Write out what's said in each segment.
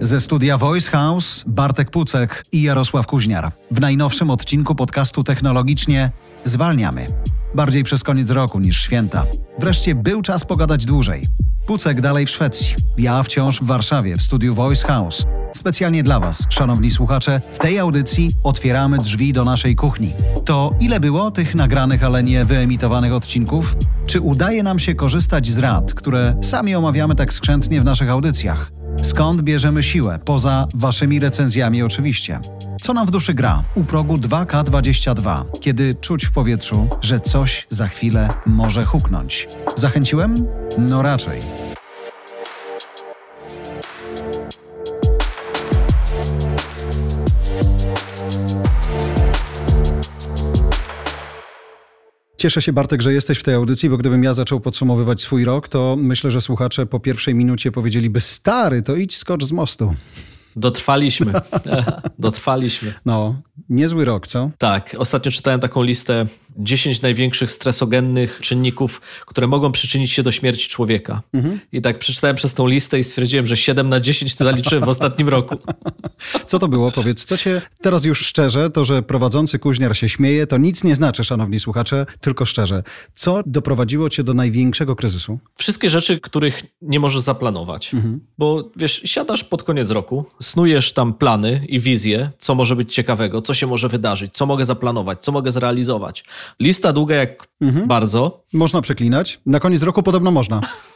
Ze studia Voice House Bartek Pucek i Jarosław Kuźniar. W najnowszym odcinku podcastu Technologicznie zwalniamy. Bardziej przez koniec roku niż święta. Wreszcie był czas pogadać dłużej. Pucek dalej w Szwecji, ja wciąż w Warszawie w studiu Voice House. Specjalnie dla Was, szanowni słuchacze, w tej audycji otwieramy drzwi do naszej kuchni. To ile było tych nagranych, ale nie wyemitowanych odcinków? Czy udaje nam się korzystać z rad, które sami omawiamy tak skrzętnie w naszych audycjach? Skąd bierzemy siłę? Poza Waszymi recenzjami oczywiście. Co nam w duszy gra? U progu 2K22, kiedy czuć w powietrzu, że coś za chwilę może huknąć. Zachęciłem? No raczej. Cieszę się, Bartek, że jesteś w tej audycji, bo gdybym ja zaczął podsumowywać swój rok, to myślę, że słuchacze po pierwszej minucie powiedzieliby: Stary, to idź skocz z mostu. Dotrwaliśmy. Dotrwaliśmy. No, niezły rok, co? Tak. Ostatnio czytałem taką listę 10 największych stresogennych czynników, które mogą przyczynić się do śmierci człowieka. Mhm. I tak przeczytałem przez tą listę i stwierdziłem, że 7 na 10 to zaliczyłem w ostatnim roku. Co to było? Powiedz, co cię teraz już szczerze, to, że prowadzący kuźniar się śmieje, to nic nie znaczy, szanowni słuchacze, tylko szczerze. Co doprowadziło cię do największego kryzysu? Wszystkie rzeczy, których nie możesz zaplanować. Mhm. Bo wiesz, siadasz pod koniec roku, snujesz tam plany i wizje, co może być ciekawego, co się może wydarzyć, co mogę zaplanować, co mogę zrealizować. Lista długa jak mhm. bardzo. Można przeklinać. Na koniec roku podobno można.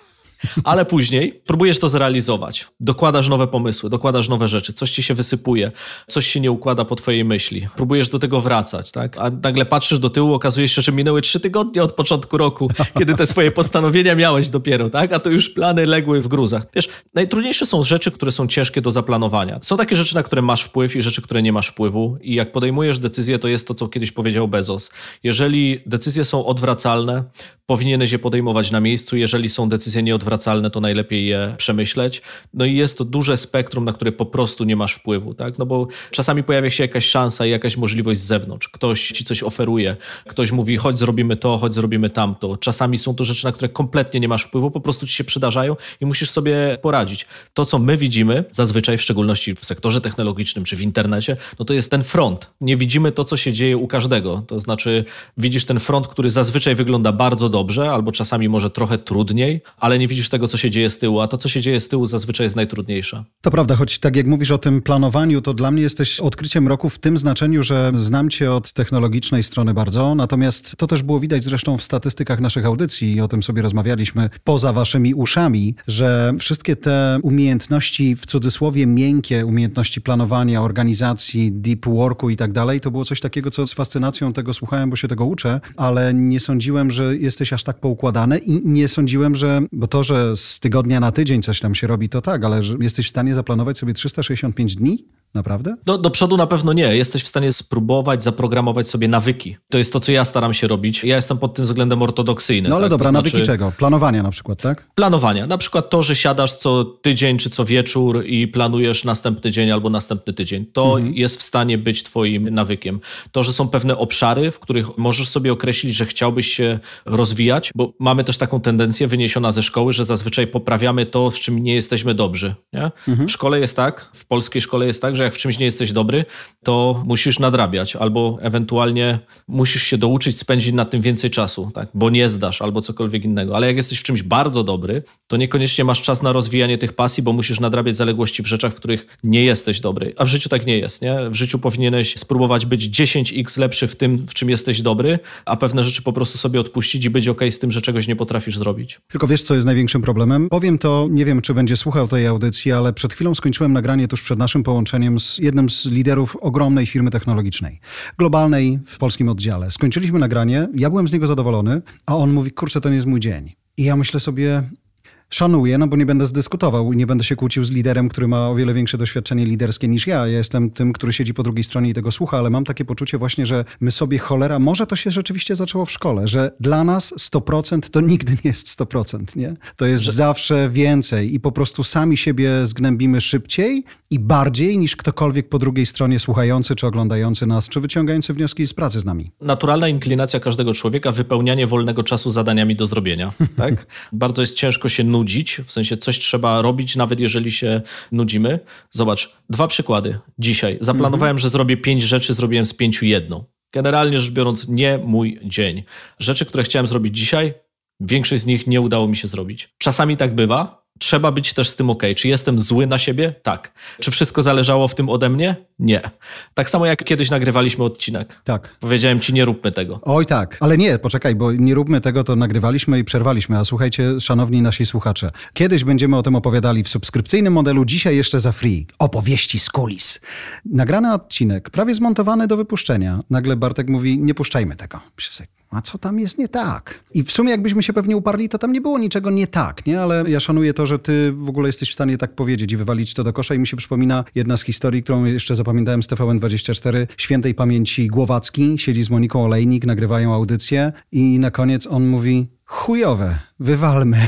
ale później próbujesz to zrealizować. Dokładasz nowe pomysły, dokładasz nowe rzeczy, coś ci się wysypuje, coś się nie układa po twojej myśli. Próbujesz do tego wracać, tak? A nagle patrzysz do tyłu, okazuje się, że minęły trzy tygodnie od początku roku, kiedy te swoje postanowienia miałeś dopiero, tak? A to już plany legły w gruzach. Wiesz, najtrudniejsze są rzeczy, które są ciężkie do zaplanowania. Są takie rzeczy, na które masz wpływ i rzeczy, które nie masz wpływu i jak podejmujesz decyzję, to jest to, co kiedyś powiedział Bezos. Jeżeli decyzje są odwracalne, powinieneś je podejmować na miejscu. Jeżeli są decyzje nieodwracalne, to najlepiej je przemyśleć. No i jest to duże spektrum, na które po prostu nie masz wpływu, tak? No bo czasami pojawia się jakaś szansa i jakaś możliwość z zewnątrz. Ktoś ci coś oferuje, ktoś mówi, chodź zrobimy to, chodź zrobimy tamto. Czasami są to rzeczy, na które kompletnie nie masz wpływu, po prostu ci się przydarzają i musisz sobie poradzić. To, co my widzimy, zazwyczaj w szczególności w sektorze technologicznym czy w internecie, no to jest ten front. Nie widzimy to, co się dzieje u każdego. To znaczy, widzisz ten front, który zazwyczaj wygląda bardzo dobrze, albo czasami może trochę trudniej, ale nie widzisz tego, co się dzieje z tyłu, a to, co się dzieje z tyłu, zazwyczaj jest najtrudniejsze. To prawda, choć tak jak mówisz o tym planowaniu, to dla mnie jesteś odkryciem roku w tym znaczeniu, że znam cię od technologicznej strony bardzo, natomiast to też było widać zresztą w statystykach naszych audycji i o tym sobie rozmawialiśmy poza waszymi uszami, że wszystkie te umiejętności, w cudzysłowie miękkie, umiejętności planowania, organizacji, deep worku i tak dalej, to było coś takiego, co z fascynacją tego słuchałem, bo się tego uczę, ale nie sądziłem, że jesteś aż tak poukładane i nie sądziłem, że, bo to, że z tygodnia na tydzień coś tam się robi, to tak, ale że jesteś w stanie zaplanować sobie 365 dni? Naprawdę? Do, do przodu na pewno nie. Jesteś w stanie spróbować zaprogramować sobie nawyki. To jest to, co ja staram się robić. Ja jestem pod tym względem ortodoksyjny. No ale tak? dobra, to nawyki znaczy... czego? Planowania na przykład, tak? Planowania. Na przykład to, że siadasz co tydzień czy co wieczór i planujesz następny dzień albo następny tydzień. To mhm. jest w stanie być twoim nawykiem. To, że są pewne obszary, w których możesz sobie określić, że chciałbyś się rozwijać, bo mamy też taką tendencję wyniesiona ze szkoły, że zazwyczaj poprawiamy to, w czym nie jesteśmy dobrzy. Nie? Mhm. W szkole jest tak, w polskiej szkole jest tak, że jak w czymś nie jesteś dobry, to musisz nadrabiać albo ewentualnie musisz się douczyć spędzić nad tym więcej czasu, tak? bo nie zdasz albo cokolwiek innego. Ale jak jesteś w czymś bardzo dobry, to niekoniecznie masz czas na rozwijanie tych pasji, bo musisz nadrabiać zaległości w rzeczach, w których nie jesteś dobry. A w życiu tak nie jest. Nie? W życiu powinieneś spróbować być 10x lepszy w tym, w czym jesteś dobry, a pewne rzeczy po prostu sobie odpuścić i być ok z tym, że czegoś nie potrafisz zrobić. Tylko wiesz, co jest największym problemem? Powiem to, nie wiem, czy będzie słuchał tej audycji, ale przed chwilą skończyłem nagranie tuż przed naszym połączeniem z jednym z liderów ogromnej firmy technologicznej, globalnej w polskim oddziale. Skończyliśmy nagranie, ja byłem z niego zadowolony, a on mówi, kurczę, to nie jest mój dzień. I ja myślę sobie, Szanuję, no bo nie będę zdyskutował i nie będę się kłócił z liderem, który ma o wiele większe doświadczenie liderskie niż ja. Ja jestem tym, który siedzi po drugiej stronie i tego słucha, ale mam takie poczucie właśnie, że my sobie cholera, może to się rzeczywiście zaczęło w szkole, że dla nas 100% to nigdy nie jest 100%, nie? To jest że... zawsze więcej i po prostu sami siebie zgnębimy szybciej i bardziej niż ktokolwiek po drugiej stronie słuchający czy oglądający nas, czy wyciągający wnioski z pracy z nami. Naturalna inklinacja każdego człowieka, wypełnianie wolnego czasu zadaniami do zrobienia, tak? Bardzo jest ciężko się nudzić, w sensie coś trzeba robić, nawet jeżeli się nudzimy. Zobacz, dwa przykłady. Dzisiaj zaplanowałem, że zrobię pięć rzeczy, zrobiłem z pięciu jedną. Generalnie rzecz biorąc, nie mój dzień. Rzeczy, które chciałem zrobić dzisiaj, większość z nich nie udało mi się zrobić. Czasami tak bywa, trzeba być też z tym ok. Czy jestem zły na siebie? Tak. Czy wszystko zależało w tym ode mnie? Nie. Tak samo jak kiedyś nagrywaliśmy odcinek. Tak. Powiedziałem ci, nie róbmy tego. Oj tak, ale nie, poczekaj, bo nie róbmy tego, to nagrywaliśmy i przerwaliśmy. A słuchajcie, szanowni nasi słuchacze, kiedyś będziemy o tym opowiadali w subskrypcyjnym modelu, dzisiaj jeszcze za free. Opowieści z kulis. Nagrany odcinek, prawie zmontowany do wypuszczenia. Nagle Bartek mówi, nie puszczajmy tego. Myślę a co tam jest nie tak? I w sumie jakbyśmy się pewnie uparli, to tam nie było niczego nie tak, nie? Ale ja szanuję to, że ty w ogóle jesteś w stanie tak powiedzieć i wywalić to do kosza i mi się przypomina jedna z historii, którą jeszcze zapamiętałem z TVN24, świętej pamięci Głowacki, siedzi z Moniką Olejnik, nagrywają audycję i na koniec on mówi chujowe, wywalmy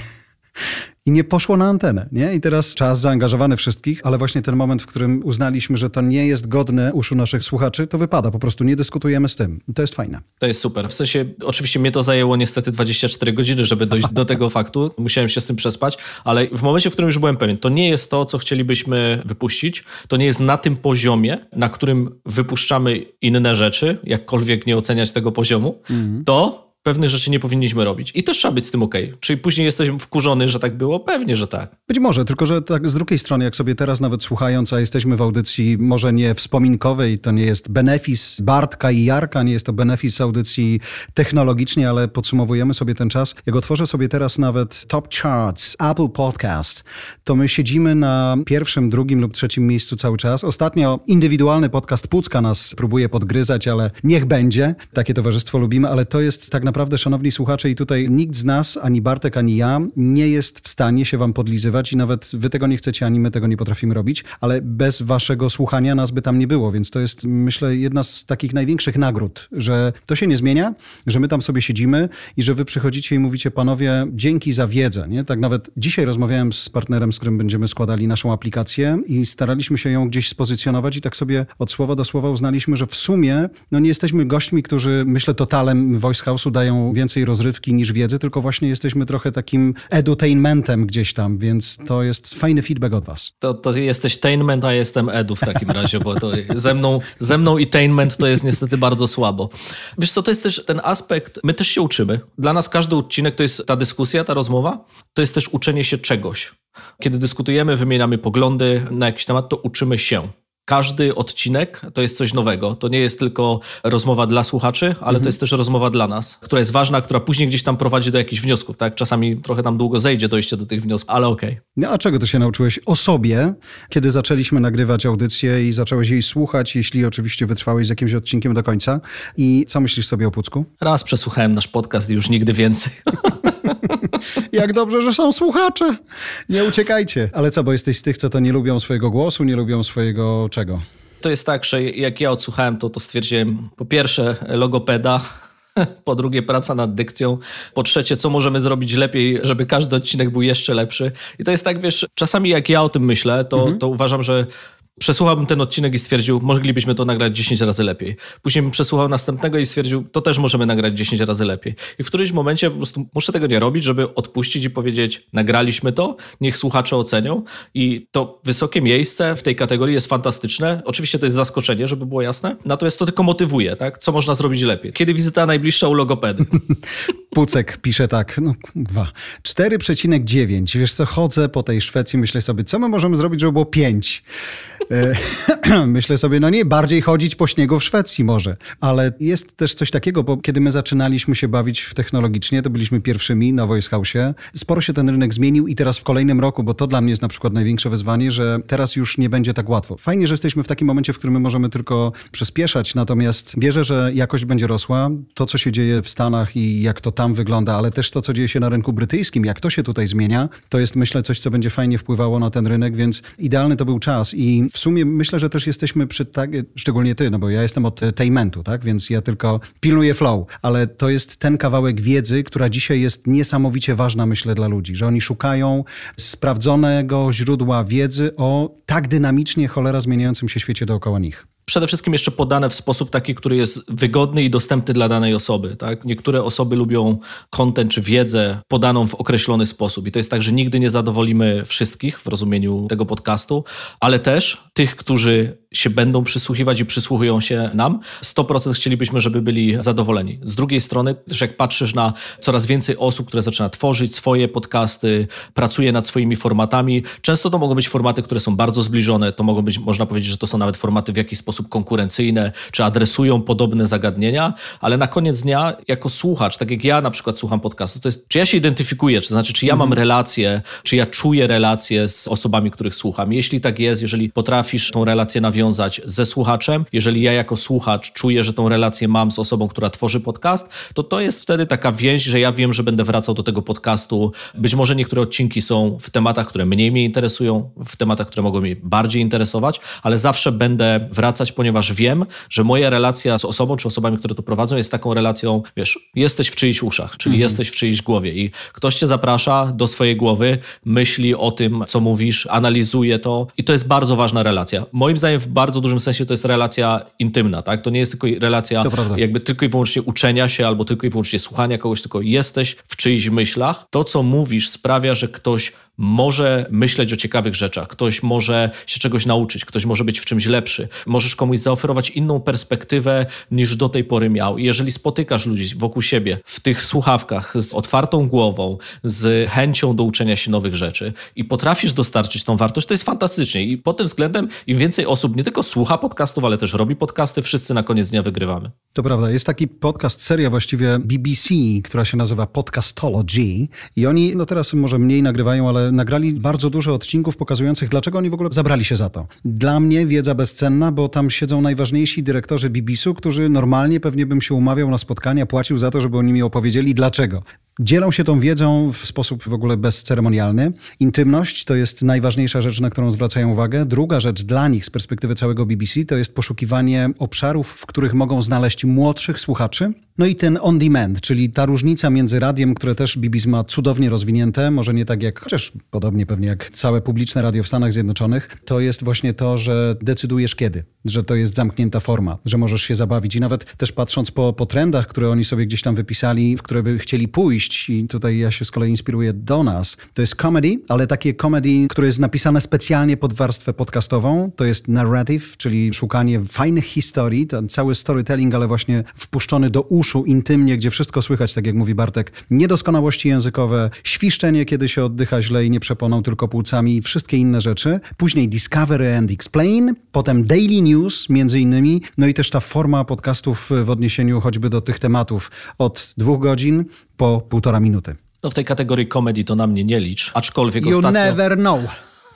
i nie poszło na antenę. Nie? I teraz czas zaangażowany wszystkich, ale właśnie ten moment, w którym uznaliśmy, że to nie jest godne uszu naszych słuchaczy, to wypada. Po prostu nie dyskutujemy z tym. I to jest fajne. To jest super. W sensie, oczywiście mnie to zajęło niestety 24 godziny, żeby dojść do tego faktu. Musiałem się z tym przespać, ale w momencie, w którym już byłem pewien, to nie jest to, co chcielibyśmy wypuścić. To nie jest na tym poziomie, na którym wypuszczamy inne rzeczy, jakkolwiek nie oceniać tego poziomu. Mm. To pewnych rzeczy nie powinniśmy robić. I też trzeba być z tym ok. Czyli później jesteśmy wkurzony, że tak było? Pewnie, że tak. Być może, tylko że tak z drugiej strony, jak sobie teraz nawet słuchając, a jesteśmy w audycji może nie wspominkowej, to nie jest benefis Bartka i Jarka, nie jest to benefis audycji technologicznie, ale podsumowujemy sobie ten czas. Jak otworzę sobie teraz nawet Top Charts, Apple Podcast, to my siedzimy na pierwszym, drugim lub trzecim miejscu cały czas. Ostatnio indywidualny podcast Pucka nas próbuje podgryzać, ale niech będzie. Takie towarzystwo lubimy, ale to jest tak naprawdę naprawdę, szanowni słuchacze, i tutaj nikt z nas, ani Bartek, ani ja, nie jest w stanie się wam podlizywać i nawet wy tego nie chcecie, ani my tego nie potrafimy robić, ale bez waszego słuchania nas by tam nie było, więc to jest, myślę, jedna z takich największych nagród, że to się nie zmienia, że my tam sobie siedzimy i że wy przychodzicie i mówicie, panowie, dzięki za wiedzę. Nie? Tak nawet dzisiaj rozmawiałem z partnerem, z którym będziemy składali naszą aplikację i staraliśmy się ją gdzieś spozycjonować i tak sobie od słowa do słowa uznaliśmy, że w sumie no nie jesteśmy gośćmi, którzy, myślę, totalem Voice House'u więcej rozrywki niż wiedzy, tylko właśnie jesteśmy trochę takim edutainmentem gdzieś tam, więc to jest fajny feedback od was. To, to jesteś tainment, a jestem edu w takim razie, bo to ze mną, ze mną i tainment to jest niestety bardzo słabo. Wiesz co, to jest też ten aspekt, my też się uczymy. Dla nas każdy odcinek to jest ta dyskusja, ta rozmowa, to jest też uczenie się czegoś. Kiedy dyskutujemy, wymieniamy poglądy na jakiś temat, to uczymy się. Każdy odcinek to jest coś nowego. To nie jest tylko rozmowa dla słuchaczy, ale mhm. to jest też rozmowa dla nas, która jest ważna, która później gdzieś tam prowadzi do jakichś wniosków. Tak? Czasami trochę nam długo zejdzie dojście do tych wniosków, ale okej. Okay. No, a czego ty się nauczyłeś o sobie, kiedy zaczęliśmy nagrywać audycję i zacząłeś jej słuchać, jeśli oczywiście wytrwałeś z jakimś odcinkiem do końca? I co myślisz sobie o Pucku? Raz przesłuchałem nasz podcast i już nigdy więcej. Jak dobrze, że są słuchacze. Nie uciekajcie. Ale co, bo jesteś z tych, co to nie lubią swojego głosu, nie lubią swojego czego? To jest tak, że jak ja odsłuchałem to, to stwierdziłem po pierwsze logopeda, po drugie praca nad dykcją, po trzecie co możemy zrobić lepiej, żeby każdy odcinek był jeszcze lepszy. I to jest tak, wiesz, czasami jak ja o tym myślę, to, mhm. to uważam, że przesłuchałbym ten odcinek i stwierdził, moglibyśmy to nagrać 10 razy lepiej. Później bym przesłuchał następnego i stwierdził, to też możemy nagrać 10 razy lepiej. I w którymś momencie po prostu muszę tego nie robić, żeby odpuścić i powiedzieć, nagraliśmy to, niech słuchacze ocenią. I to wysokie miejsce w tej kategorii jest fantastyczne. Oczywiście to jest zaskoczenie, żeby było jasne. Natomiast to tylko motywuje, tak? Co można zrobić lepiej? Kiedy wizyta najbliższa u logopedy? Pucek pisze tak, no 4,9. Wiesz co, chodzę po tej Szwecji, myślę sobie, co my możemy zrobić, żeby było 5? E, myślę sobie, no nie, bardziej chodzić po śniegu w Szwecji może. Ale jest też coś takiego, bo kiedy my zaczynaliśmy się bawić technologicznie, to byliśmy pierwszymi na Voice House. Sporo się ten rynek zmienił i teraz w kolejnym roku, bo to dla mnie jest na przykład największe wyzwanie, że teraz już nie będzie tak łatwo. Fajnie, że jesteśmy w takim momencie, w którym my możemy tylko przyspieszać, natomiast wierzę, że jakość będzie rosła. To, co się dzieje w Stanach i jak to tam wygląda, ale też to, co dzieje się na rynku brytyjskim, jak to się tutaj zmienia, to jest myślę coś, co będzie fajnie wpływało na ten rynek, więc idealny to był czas i w sumie myślę, że też jesteśmy przy tak, szczególnie ty, no bo ja jestem od tainmentu, tak, więc ja tylko pilnuję flow, ale to jest ten kawałek wiedzy, która dzisiaj jest niesamowicie ważna, myślę, dla ludzi, że oni szukają sprawdzonego źródła wiedzy o tak dynamicznie cholera zmieniającym się świecie dookoła nich przede wszystkim jeszcze podane w sposób taki, który jest wygodny i dostępny dla danej osoby. Tak? Niektóre osoby lubią content czy wiedzę podaną w określony sposób. I to jest tak, że nigdy nie zadowolimy wszystkich w rozumieniu tego podcastu, ale też tych, którzy się będą przysłuchiwać i przysłuchują się nam, 100% chcielibyśmy, żeby byli zadowoleni. Z drugiej strony, też jak patrzysz na coraz więcej osób, które zaczyna tworzyć swoje podcasty, pracuje nad swoimi formatami, często to mogą być formaty, które są bardzo zbliżone, to mogą być, można powiedzieć, że to są nawet formaty w jakiś sposób konkurencyjne, czy adresują podobne zagadnienia, ale na koniec dnia, jako słuchacz, tak jak ja na przykład słucham podcastu, to jest, czy ja się identyfikuję, to znaczy, czy ja mam mhm. relacje, czy ja czuję relacje z osobami, których słucham. Jeśli tak jest, jeżeli potrafisz tą relację nawiązać, nawiązać ze słuchaczem. Jeżeli ja jako słuchacz czuję, że tą relację mam z osobą, która tworzy podcast, to to jest wtedy taka więź, że ja wiem, że będę wracał do tego podcastu. Być może niektóre odcinki są w tematach, które mniej mnie interesują, w tematach, które mogą mnie bardziej interesować, ale zawsze będę wracać, ponieważ wiem, że moja relacja z osobą czy osobami, które to prowadzą, jest taką relacją, wiesz, jesteś w czyichś uszach, czyli mhm. jesteś w czyichś głowie i ktoś cię zaprasza do swojej głowy, myśli o tym, co mówisz, analizuje to i to jest bardzo ważna relacja. Moim zdaniem w bardzo dużym sensie to jest relacja intymna, tak? To nie jest tylko relacja jakby tylko i wyłącznie uczenia się albo tylko i wyłącznie słuchania kogoś, tylko jesteś w czyichś myślach. To, co mówisz, sprawia, że ktoś może myśleć o ciekawych rzeczach, ktoś może się czegoś nauczyć, ktoś może być w czymś lepszy. Możesz komuś zaoferować inną perspektywę niż do tej pory miał. I jeżeli spotykasz ludzi wokół siebie w tych słuchawkach z otwartą głową, z chęcią do uczenia się nowych rzeczy i potrafisz dostarczyć tą wartość, to jest fantastycznie. I pod tym względem im więcej osób nie tylko słucha podcastów, ale też robi podcasty, wszyscy na koniec dnia wygrywamy. To prawda. Jest taki podcast, seria właściwie BBC, która się nazywa Podcastology i oni, no teraz może mniej nagrywają, ale nagrali bardzo dużo odcinków pokazujących, dlaczego oni w ogóle zabrali się za to. Dla mnie wiedza bezcenna, bo tam siedzą najważniejsi dyrektorzy BBC-u, którzy normalnie pewnie bym się umawiał na spotkania, płacił za to, żeby oni mi opowiedzieli dlaczego. Dzielą się tą wiedzą w sposób w ogóle bezceremonialny. Intymność to jest najważniejsza rzecz, na którą zwracają uwagę. Druga rzecz dla nich z perspektywy całego BBC to jest poszukiwanie obszarów, w których mogą znaleźć młodszych słuchaczy. No i ten on demand, czyli ta różnica między radiem, które też BBC ma cudownie rozwinięte, może nie tak jak, chociaż podobnie pewnie jak całe publiczne radio w Stanach Zjednoczonych, to jest właśnie to, że decydujesz kiedy, że to jest zamknięta forma, że możesz się zabawić. I nawet też patrząc po, po trendach, które oni sobie gdzieś tam wypisali, w które by chcieli pójść, i tutaj ja się z kolei inspiruję do nas, to jest comedy, ale takie comedy, które jest napisane specjalnie pod warstwę podcastową, to jest narrative, czyli szukanie fajnych historii, ten cały storytelling, ale właśnie wpuszczony do uszu intymnie, gdzie wszystko słychać, tak jak mówi Bartek, niedoskonałości językowe, świszczenie, kiedy się oddycha źle i nie przeponą, tylko płucami i wszystkie inne rzeczy. Później Discovery and Explain, potem Daily News między innymi, no i też ta forma podcastów w odniesieniu choćby do tych tematów od dwóch godzin po półtora minuty. No w tej kategorii komedii to na mnie nie licz, aczkolwiek you ostatnio... never know.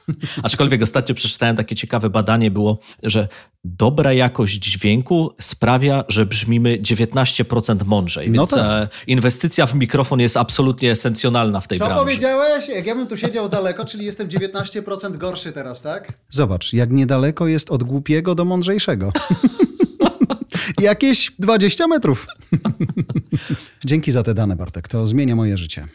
Aczkolwiek ostatnio przeczytałem takie ciekawe badanie, było, że dobra jakość dźwięku sprawia, że brzmimy 19% mądrzej. No więc tak. E, inwestycja w mikrofon jest absolutnie esencjonalna w tej Co branży. Co powiedziałeś? Jak ja bym tu siedział daleko, czyli jestem 19% gorszy teraz, tak? Zobacz, jak niedaleko jest od głupiego do mądrzejszego. Jakieś 20 metrów. Dzięki za te dane, Bartek. To zmienia moje życie.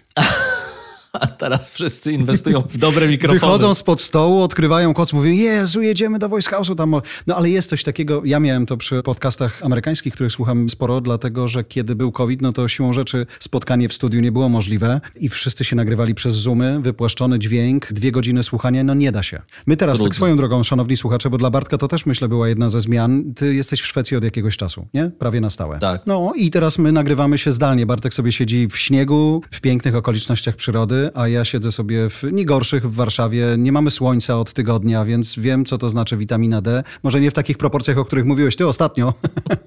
A teraz wszyscy inwestują w dobre mikrofony. Wychodzą spod stołu, odkrywają koc, mówią, Jezu, jedziemy do Voice House'u. Tam. No ale jest coś takiego, ja miałem to przy podcastach amerykańskich, których słucham sporo, dlatego, że kiedy był COVID, no to siłą rzeczy spotkanie w studiu nie było możliwe i wszyscy się nagrywali przez Zoomy, wypłaszczony dźwięk, dwie godziny słuchania, no nie da się. My teraz, Trudno. tak swoją drogą, szanowni słuchacze, bo dla Bartka to też myślę była jedna ze zmian, ty jesteś w Szwecji od jakiegoś czasu, nie? Prawie na stałe. Tak. No i teraz my nagrywamy się zdalnie. Bartek sobie siedzi w śniegu, w pięknych okolicznościach przyrody, A ja siedzę sobie w nie gorszych w Warszawie. Nie mamy słońca od tygodnia, więc wiem, co to znaczy witamina D. Może nie w takich proporcjach, o których mówiłeś ty ostatnio,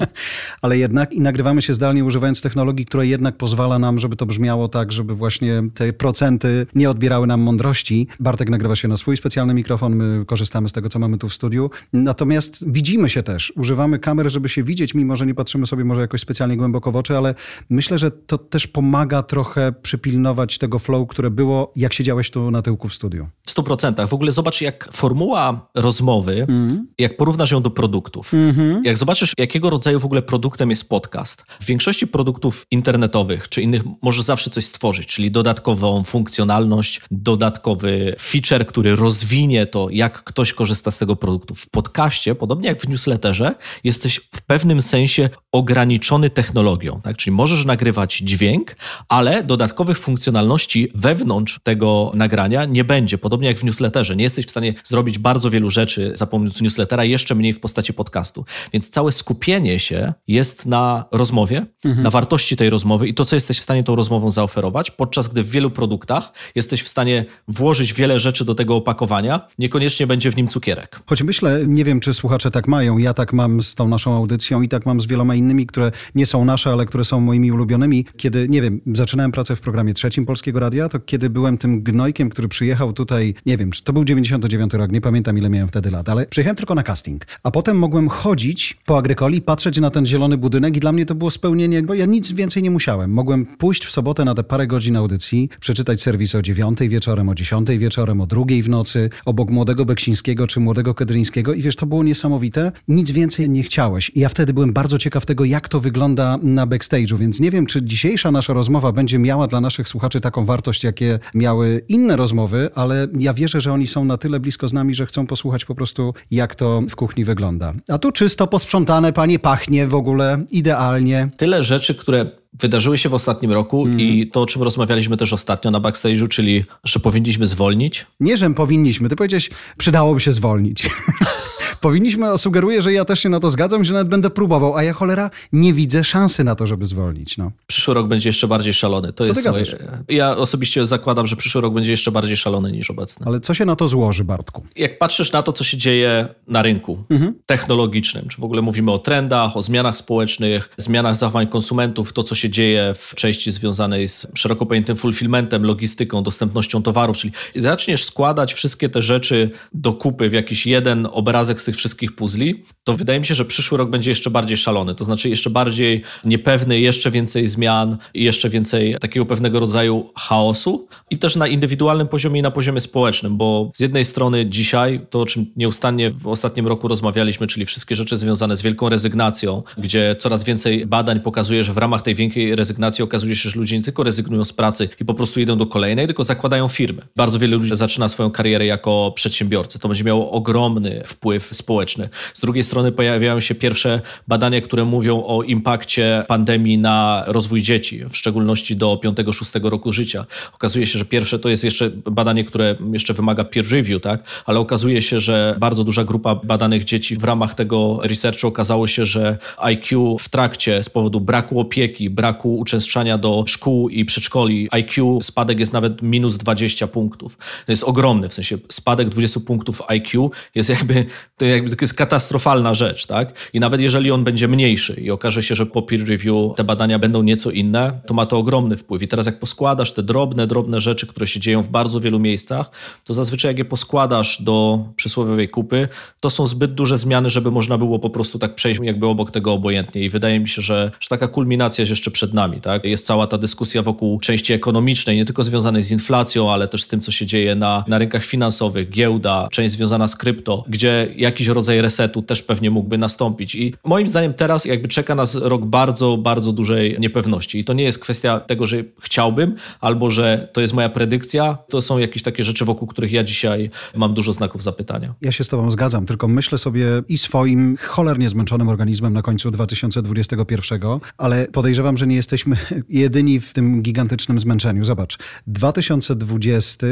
ale jednak i nagrywamy się zdalnie używając technologii, która jednak pozwala nam, żeby to brzmiało tak, żeby właśnie te procenty nie odbierały nam mądrości. Bartek nagrywa się na swój specjalny mikrofon, my korzystamy z tego, co mamy tu w studiu. Natomiast widzimy się też, używamy kamer, żeby się widzieć, mimo że nie patrzymy sobie może jakoś specjalnie głęboko w oczy, ale myślę, że to też pomaga trochę przypilnować tego flow, które było, jak siedziałeś tu na tyłku w studiu. W stu procentach. W ogóle zobacz, jak formuła rozmowy, mm. jak porównasz ją do produktów. Mm -hmm. Jak zobaczysz, jakiego rodzaju w ogóle produktem jest podcast. W większości produktów internetowych czy innych możesz zawsze coś stworzyć, czyli dodatkową funkcjonalność, dodatkowy feature, który rozwinie to, jak ktoś korzysta z tego produktu. W podcaście, podobnie jak w newsletterze, jesteś w pewnym sensie ograniczony technologią. Tak? Czyli możesz nagrywać dźwięk, ale dodatkowych funkcjonalności wewnątrz tego nagrania nie będzie. Podobnie jak w newsletterze. Nie jesteś w stanie zrobić bardzo wielu rzeczy za pomocą newslettera, jeszcze mniej w postaci podcastu. Więc całe skupienie się jest na rozmowie, mhm. na wartości tej rozmowy i to, co jesteś w stanie tą rozmową zaoferować, podczas gdy w wielu produktach jesteś w stanie włożyć wiele rzeczy do tego opakowania, niekoniecznie będzie w nim cukierek. Choć myślę, nie wiem, czy słuchacze tak mają, ja tak mam z tą naszą audycją i tak mam z wieloma innymi, które nie są nasze, ale które są moimi ulubionymi. Kiedy, nie wiem, zaczynałem pracę w programie trzecim Polskiego Radia, to kiedy byłem tym gnojkiem, który przyjechał tutaj, nie wiem, czy to był 99 rok, nie pamiętam ile miałem wtedy lat, ale przyjechałem tylko na casting. A potem mogłem chodzić po Agrykoli, patrzeć na ten zielony budynek i dla mnie to było spełnienie, bo ja nic więcej nie musiałem. Mogłem pójść w sobotę na te parę godzin audycji, przeczytać serwis o 9 wieczorem, o 10 wieczorem, o drugiej w nocy, obok młodego Beksińskiego czy młodego Kedryńskiego i wiesz, to było niesamowite. Nic więcej nie chciałeś. I ja wtedy byłem bardzo ciekaw tego, jak to wygląda na backstage'u, więc nie wiem, czy dzisiejsza nasza rozmowa będzie miała dla naszych słuchaczy taką wartość, jakie miały inne rozmowy, ale ja wierzę, że oni są na tyle blisko z nami, że chcą posłuchać po prostu, jak to w kuchni wygląda. A tu czysto posprzątane, panie, pachnie w ogóle idealnie. Tyle rzeczy, które wydarzyły się w ostatnim roku mm. i to, o czym rozmawialiśmy też ostatnio na backstage'u, czyli że powinniśmy zwolnić. Nie, że powinniśmy. Ty powiedziałeś, przydałoby się zwolnić. powinniśmy, sugeruję, że ja też się na to zgadzam, że nawet będę próbował, a ja cholera nie widzę szansy na to, żeby zwolnić. No. Przyszły rok będzie jeszcze bardziej szalony. To co jest moje... Ja osobiście zakładam, że przyszły rok będzie jeszcze bardziej szalony niż obecny. Ale co się na to złoży, Bartku? Jak patrzysz na to, co się dzieje na rynku mhm. technologicznym, czy w ogóle mówimy o trendach, o zmianach społecznych, zmianach zachowań konsumentów, to, co się dzieje w części związanej z szeroko pojętym fulfillmentem, logistyką, dostępnością towarów, czyli zaczniesz składać wszystkie te rzeczy do kupy w jakiś jeden obrazek z tych wszystkich puzli, to wydaje mi się, że przyszły rok będzie jeszcze bardziej szalony, to znaczy jeszcze bardziej niepewny, jeszcze więcej zmian i jeszcze więcej takiego pewnego rodzaju chaosu i też na indywidualnym poziomie i na poziomie społecznym, bo z jednej strony dzisiaj to, o czym nieustannie w ostatnim roku rozmawialiśmy, czyli wszystkie rzeczy związane z wielką rezygnacją, gdzie coraz więcej badań pokazuje, że w ramach tej wielkiej rezygnacji okazuje się, że ludzie nie tylko rezygnują z pracy i po prostu idą do kolejnej, tylko zakładają firmy. Bardzo wielu ludzi zaczyna swoją karierę jako przedsiębiorcy. To będzie miało ogromny wpływ społeczny. Z drugiej strony pojawiają się pierwsze badania, które mówią o impakcie pandemii na rozwój dzieci, w szczególności do 5-6 roku życia. Okazuje się, że pierwsze to jest jeszcze badanie, które jeszcze wymaga peer review, tak? ale okazuje się, że bardzo duża grupa badanych dzieci w ramach tego researchu okazało się, że IQ w trakcie z powodu braku opieki, braku uczęszczania do szkół i przedszkoli, IQ spadek jest nawet minus 20 punktów. To jest ogromny, w sensie spadek 20 punktów IQ jest jakby, to jakby to jest katastrofalna rzecz, tak? I nawet jeżeli on będzie mniejszy i okaże się, że po peer review te badania będą nieco inne, to ma to ogromny wpływ. I teraz jak poskładasz te drobne, drobne rzeczy, które się dzieją w bardzo wielu miejscach, to zazwyczaj jak je poskładasz do przysłowiowej kupy, to są zbyt duże zmiany, żeby można było po prostu tak przejść jakby obok tego obojętnie. I wydaje mi się, że, że taka kulminacja jest jeszcze przed nami, tak? Jest cała ta dyskusja wokół części ekonomicznej, nie tylko związanej z inflacją, ale też z tym, co się dzieje na, na rynkach finansowych, giełda, część związana z krypto, gdzie jakiś rodzaj resetu też pewnie mógłby nastąpić. I moim zdaniem teraz jakby czeka nas rok bardzo, bardzo dużej niepewności. I to nie jest kwestia tego, że chciałbym, albo że to jest moja predykcja. To są jakieś takie rzeczy, wokół których ja dzisiaj mam dużo znaków zapytania. Ja się z Tobą zgadzam, tylko myślę sobie i swoim cholernie zmęczonym organizmem na końcu 2021, ale podejrzewam, że nie jesteśmy jedyni w tym gigantycznym zmęczeniu. Zobacz, 2020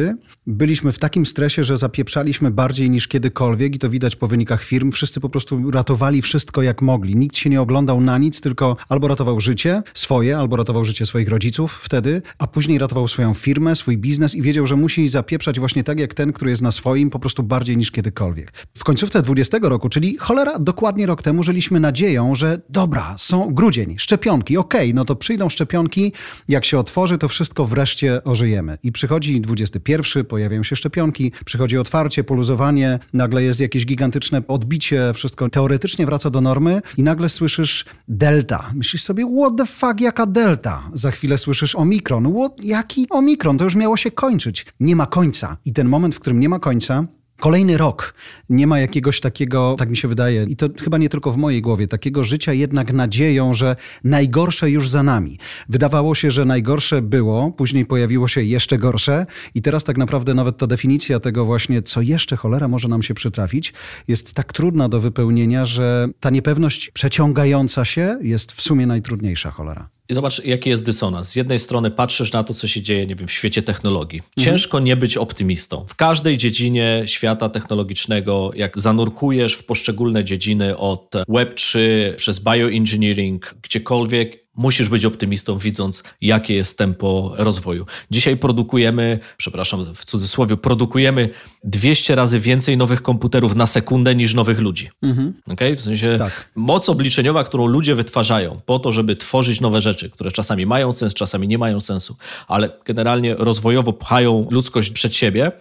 byliśmy w takim stresie, że zapieprzaliśmy bardziej niż kiedykolwiek i to widać po wynikach firm. Wszyscy po prostu ratowali wszystko jak mogli. Nikt się nie oglądał na nic, tylko albo ratował życie swoje, albo ratował życie swoich rodziców wtedy, a później ratował swoją firmę, swój biznes i wiedział, że musi zapieprzać właśnie tak jak ten, który jest na swoim, po prostu bardziej niż kiedykolwiek. W końcówce 20 roku, czyli cholera, dokładnie rok temu, żyliśmy nadzieją, że dobra, są grudzień, szczepionki, okej, okay, no to przyjdą szczepionki, jak się otworzy, to wszystko wreszcie ożyjemy. I przychodzi 21, pojawiają się szczepionki, przychodzi otwarcie, poluzowanie, nagle jest jakieś gigantyczne odbicie, wszystko teoretycznie wraca do normy i nagle słyszysz delta. Myślisz sobie, what the fuck, jaka delta? Za chwilę słyszysz omikron. What, jaki omikron? To już miało się kończyć. Nie ma końca. I ten moment, w którym nie ma końca, Kolejny rok nie ma jakiegoś takiego, tak mi się wydaje, i to chyba nie tylko w mojej głowie, takiego życia jednak nadzieją, że najgorsze już za nami. Wydawało się, że najgorsze było, później pojawiło się jeszcze gorsze, i teraz tak naprawdę nawet ta definicja tego właśnie, co jeszcze cholera może nam się przytrafić, jest tak trudna do wypełnienia, że ta niepewność przeciągająca się jest w sumie najtrudniejsza cholera. I zobacz, jaki jest dysonans. Z jednej strony patrzysz na to, co się dzieje, nie wiem, w świecie technologii. Ciężko nie być optymistą. W każdej dziedzinie świata technologicznego, jak zanurkujesz w poszczególne dziedziny od Web3 przez bioengineering, gdziekolwiek, Musisz być optymistą, widząc, jakie jest tempo rozwoju. Dzisiaj produkujemy, przepraszam, w cudzysłowie, produkujemy 200 razy więcej nowych komputerów na sekundę niż nowych ludzi. Mhm. Okay? W sensie tak. moc obliczeniowa, którą ludzie wytwarzają po to, żeby tworzyć nowe rzeczy, które czasami mają sens, czasami nie mają sensu, ale generalnie rozwojowo pchają ludzkość przed siebie,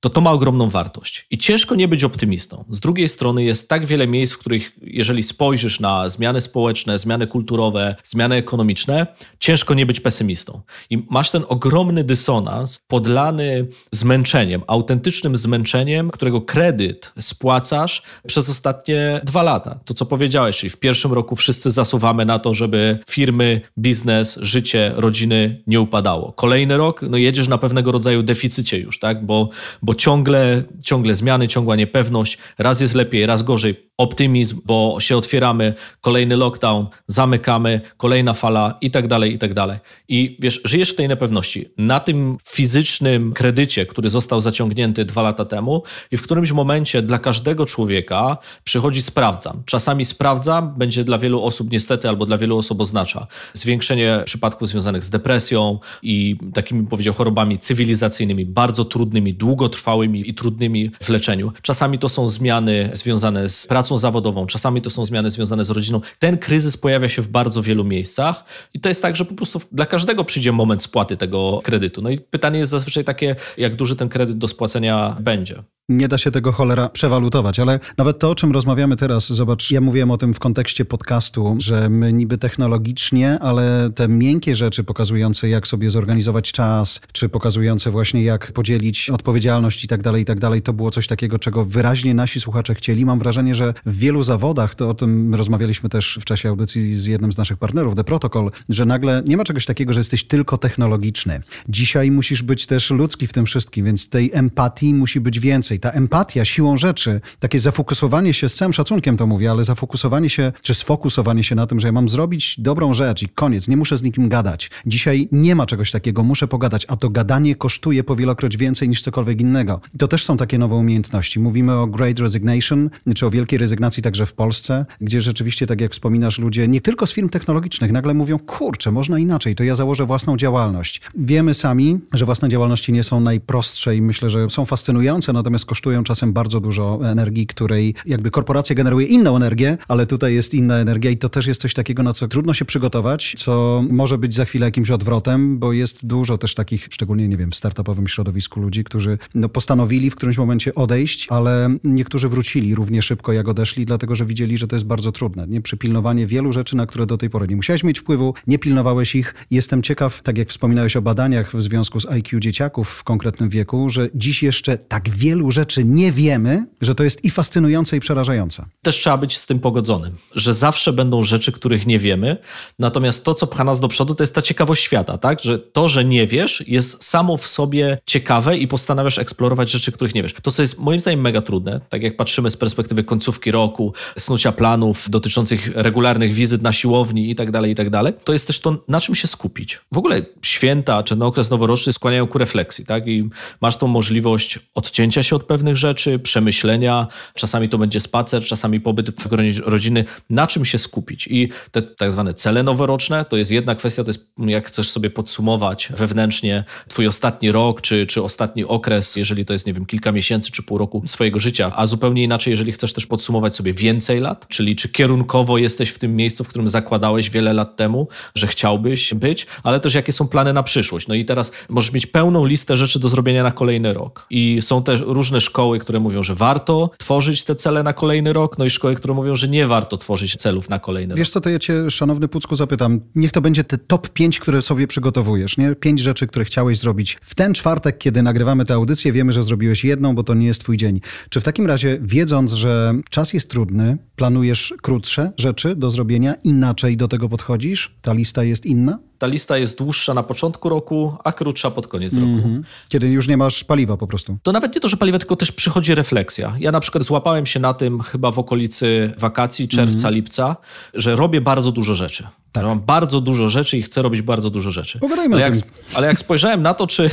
to to ma ogromną wartość. I ciężko nie być optymistą. Z drugiej strony jest tak wiele miejsc, w których jeżeli spojrzysz na zmiany społeczne, zmiany kulturowe, zmiany ekonomiczne, ciężko nie być pesymistą. I masz ten ogromny dysonans podlany zmęczeniem, autentycznym zmęczeniem, którego kredyt spłacasz przez ostatnie dwa lata. To, co powiedziałeś, czyli w pierwszym roku wszyscy zasuwamy na to, żeby firmy, biznes, życie, rodziny nie upadało. Kolejny rok, no jedziesz na pewnego rodzaju deficycie już, tak? Bo, bo ciągle, ciągle zmiany, ciągła niepewność, raz jest lepiej, raz gorzej, optymizm, bo się otwieramy, kolejny lockdown, zamykamy, kolejna fala i tak dalej, i tak dalej. I wiesz, żyjesz w tej niepewności. Na tym fizycznym kredycie, który został zaciągnięty dwa lata temu i w którymś momencie dla każdego człowieka przychodzi sprawdzam. Czasami sprawdzam będzie dla wielu osób niestety albo dla wielu osób oznacza zwiększenie przypadków związanych z depresją i takimi, powiedział, chorobami cywilizacyjnymi, bardzo trudnymi, długotrwałymi i trudnymi w leczeniu. Czasami to są zmiany związane z pracą zawodową, czasami to są zmiany związane z rodziną. Ten kryzys pojawia się w bardzo wielu miejscach i to jest tak, że po prostu dla każdego przyjdzie moment spłaty tego kredytu. No i pytanie jest zazwyczaj takie, jak duży ten kredyt do spłacenia będzie nie da się tego cholera przewalutować, ale nawet to, o czym rozmawiamy teraz, zobacz, ja mówiłem o tym w kontekście podcastu, że my niby technologicznie, ale te miękkie rzeczy pokazujące, jak sobie zorganizować czas, czy pokazujące właśnie, jak podzielić odpowiedzialność i tak dalej, i tak dalej, to było coś takiego, czego wyraźnie nasi słuchacze chcieli. Mam wrażenie, że w wielu zawodach, to o tym rozmawialiśmy też w czasie audycji z jednym z naszych partnerów, The Protocol, że nagle nie ma czegoś takiego, że jesteś tylko technologiczny. Dzisiaj musisz być też ludzki w tym wszystkim, więc tej empatii musi być więcej więcej. Ta empatia siłą rzeczy, takie zafokusowanie się, z całym szacunkiem to mówię, ale zafokusowanie się, czy sfokusowanie się na tym, że ja mam zrobić dobrą rzecz i koniec, nie muszę z nikim gadać. Dzisiaj nie ma czegoś takiego, muszę pogadać, a to gadanie kosztuje powielokroć więcej niż cokolwiek innego. I to też są takie nowe umiejętności. Mówimy o Great Resignation, czy o wielkiej rezygnacji także w Polsce, gdzie rzeczywiście, tak jak wspominasz, ludzie nie tylko z firm technologicznych nagle mówią, kurczę, można inaczej, to ja założę własną działalność. Wiemy sami, że własne działalności nie są najprostsze i myślę, że są fascynujące, natomiast kosztują czasem bardzo dużo energii, której jakby korporacja generuje inną energię, ale tutaj jest inna energia i to też jest coś takiego, na co trudno się przygotować, co może być za chwilę jakimś odwrotem, bo jest dużo też takich, szczególnie, nie wiem, w startupowym środowisku ludzi, którzy postanowili w którymś momencie odejść, ale niektórzy wrócili równie szybko, jak odeszli, dlatego że widzieli, że to jest bardzo trudne. Nie przypilnowanie wielu rzeczy, na które do tej pory nie musiałeś mieć wpływu, nie pilnowałeś ich. Jestem ciekaw, tak jak wspominałeś o badaniach w związku z IQ dzieciaków w konkretnym wieku, że dziś jeszcze tak wielu rzeczy nie wiemy, że to jest i fascynujące, i przerażające. Też trzeba być z tym pogodzonym, że zawsze będą rzeczy, których nie wiemy, natomiast to, co pcha nas do przodu, to jest ta ciekawość świata, tak? Że to, że nie wiesz, jest samo w sobie ciekawe i postanawiasz eksplorować rzeczy, których nie wiesz. To, co jest moim zdaniem mega trudne, tak jak patrzymy z perspektywy końcówki roku, snucia planów dotyczących regularnych wizyt na siłowni i tak dalej, i tak dalej, to jest też to, na czym się skupić. W ogóle święta czy na okres noworoczny skłaniają ku refleksji, tak? I masz tą możliwość odcięcia się od pewnych rzeczy, przemyślenia, czasami to będzie spacer, czasami pobyt w gronie rodziny, na czym się skupić. I te tak zwane cele noworoczne to jest jedna kwestia, to jest jak chcesz sobie podsumować wewnętrznie twój ostatni rok, czy, czy ostatni okres, jeżeli to jest, nie wiem, kilka miesięcy, czy pół roku swojego życia, a zupełnie inaczej, jeżeli chcesz też podsumować sobie więcej lat, czyli czy kierunkowo jesteś w tym miejscu, w którym zakładałeś wiele lat temu, że chciałbyś być, ale też jakie są plany na przyszłość. No i teraz możesz mieć pełną listę rzeczy do zrobienia na kolejny rok. I są też różne szkoły, które mówią, że warto tworzyć te cele na kolejny rok, no i szkoły, które mówią, że nie warto tworzyć celów na kolejny Wiesz rok. co, to ja cię, szanowny Pucku, zapytam. Niech to będzie te top 5, które sobie przygotowujesz, nie? Pięć rzeczy, które chciałeś zrobić. W ten czwartek, kiedy nagrywamy tę audycję, wiemy, że zrobiłeś jedną, bo to nie jest twój dzień. Czy w takim razie, wiedząc, że czas jest trudny, planujesz krótsze rzeczy do zrobienia, inaczej do tego podchodzisz? Ta lista jest inna? Ta lista jest dłuższa na początku roku, a krótsza pod koniec roku. Mhm. Kiedy już nie masz paliwa po prostu. To nawet nie to, że paliwa, tylko też przychodzi refleksja. Ja na przykład złapałem się na tym chyba w okolicy wakacji, czerwca, lipca, że robię bardzo dużo rzeczy. Że mam bardzo dużo rzeczy i chcę robić bardzo dużo rzeczy. Pogadajmy ale jak, ale jak spojrzałem na to, czy,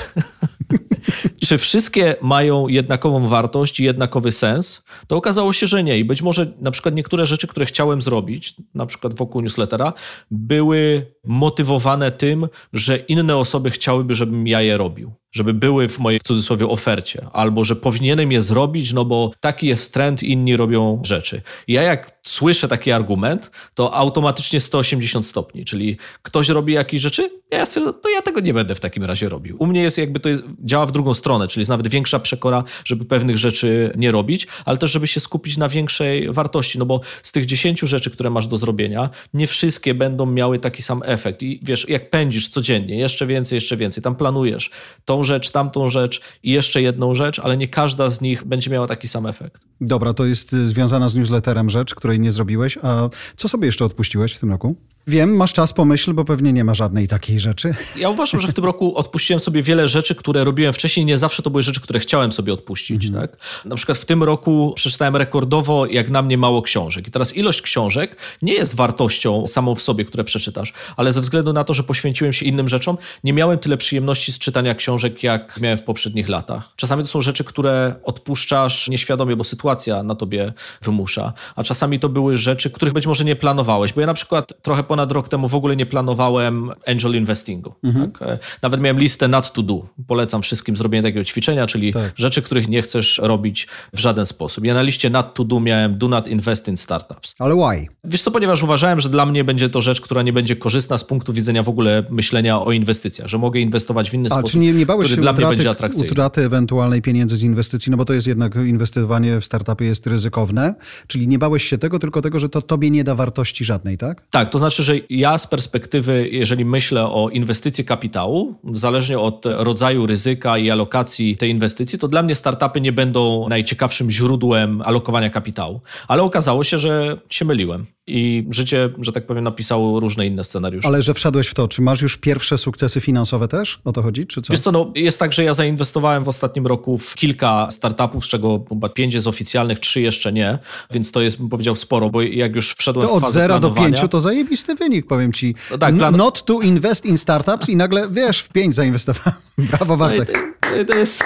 czy wszystkie mają jednakową wartość i jednakowy sens, to okazało się, że nie. I być może na przykład niektóre rzeczy, które chciałem zrobić, na przykład wokół newslettera, były motywowane tym, że inne osoby chciałyby, żebym ja je robił. Żeby były w mojej w cudzysłowie ofercie, albo że powinienem je zrobić, no bo taki jest trend, inni robią rzeczy. Ja jak słyszę taki argument, to automatycznie 180 stopni, czyli ktoś robi jakieś rzeczy, ja stwierdzam, to ja tego nie będę w takim razie robił. U mnie jest jakby to jest, działa w drugą stronę, czyli jest nawet większa przekora, żeby pewnych rzeczy nie robić, ale też żeby się skupić na większej wartości, no bo z tych 10 rzeczy, które masz do zrobienia, nie wszystkie będą miały taki sam efekt. I wiesz, jak pędzisz codziennie, jeszcze więcej, jeszcze więcej, tam planujesz tą rzecz, tamtą rzecz i jeszcze jedną rzecz, ale nie każda z nich będzie miała taki sam efekt. Dobra, to jest y, związana z newsletterem rzecz, której nie zrobiłeś. A co sobie jeszcze odpuściłeś w tym roku? Wiem, masz czas pomyśl, bo pewnie nie ma żadnej takiej rzeczy. Ja uważam, że w tym roku odpuściłem sobie wiele rzeczy, które robiłem wcześniej. Nie zawsze to były rzeczy, które chciałem sobie odpuścić. Tak? Na przykład w tym roku przeczytałem rekordowo, jak na mnie, mało książek. I teraz ilość książek nie jest wartością samą w sobie, które przeczytasz, ale ze względu na to, że poświęciłem się innym rzeczom, nie miałem tyle przyjemności z czytania książek, jak miałem w poprzednich latach. Czasami to są rzeczy, które odpuszczasz nieświadomie, bo sytuacja na tobie wymusza, a czasami to były rzeczy, których być może nie planowałeś, bo ja na przykład trochę ponad rok temu w ogóle nie planowałem angel investingu. Tak? E, Nawet miałem listę not to do. Polecam wszystkim zrobienie takiego ćwiczenia, czyli Tak. rzeczy, których nie chcesz robić w żaden sposób. Ja na liście not to do miałem do not invest in startups. Ale why? Wiesz co, ponieważ uważałem, że dla mnie będzie to rzecz, która nie będzie korzystna z punktu widzenia w ogóle myślenia o inwestycjach, że mogę inwestować w inny A sposób, czy nie, nie bałeś który się dla mnie będzie utraty, atrakcyjny. utraty ewentualnej pieniędzy z inwestycji? No bo to jest jednak inwestowanie w startupy jest ryzykowne. Czyli nie bałeś się tego, tylko tego, że to tobie nie da wartości żadnej, tak? Tak, to znaczy, że ja z perspektywy, jeżeli myślę o inwestycji kapitału, zależnie od rodzaju ryzyka i alokacji tej inwestycji, to dla mnie startupy nie będą najciekawszym źródłem alokowania kapitału. Ale okazało się, że się myliłem i życie, że tak powiem, napisało różne inne scenariusze. Ale że wszedłeś w to, czy masz już pierwsze sukcesy finansowe też? O to chodzi, czy co? Wiesz co, no, jest tak, że ja zainwestowałem w ostatnim roku w kilka startupów, z czego chyba pięć jest oficjalnych, trzy jeszcze nie, więc to jest, bym powiedział, sporo, bo jak już wszedłem To w od fazę 0 do planowania, 5 to zajebisty wynik, powiem ci. No tak, plan- Not to invest in startups i nagle, wiesz, w 5 zainwestowałem. Brawo, No Bartek. to, to jest...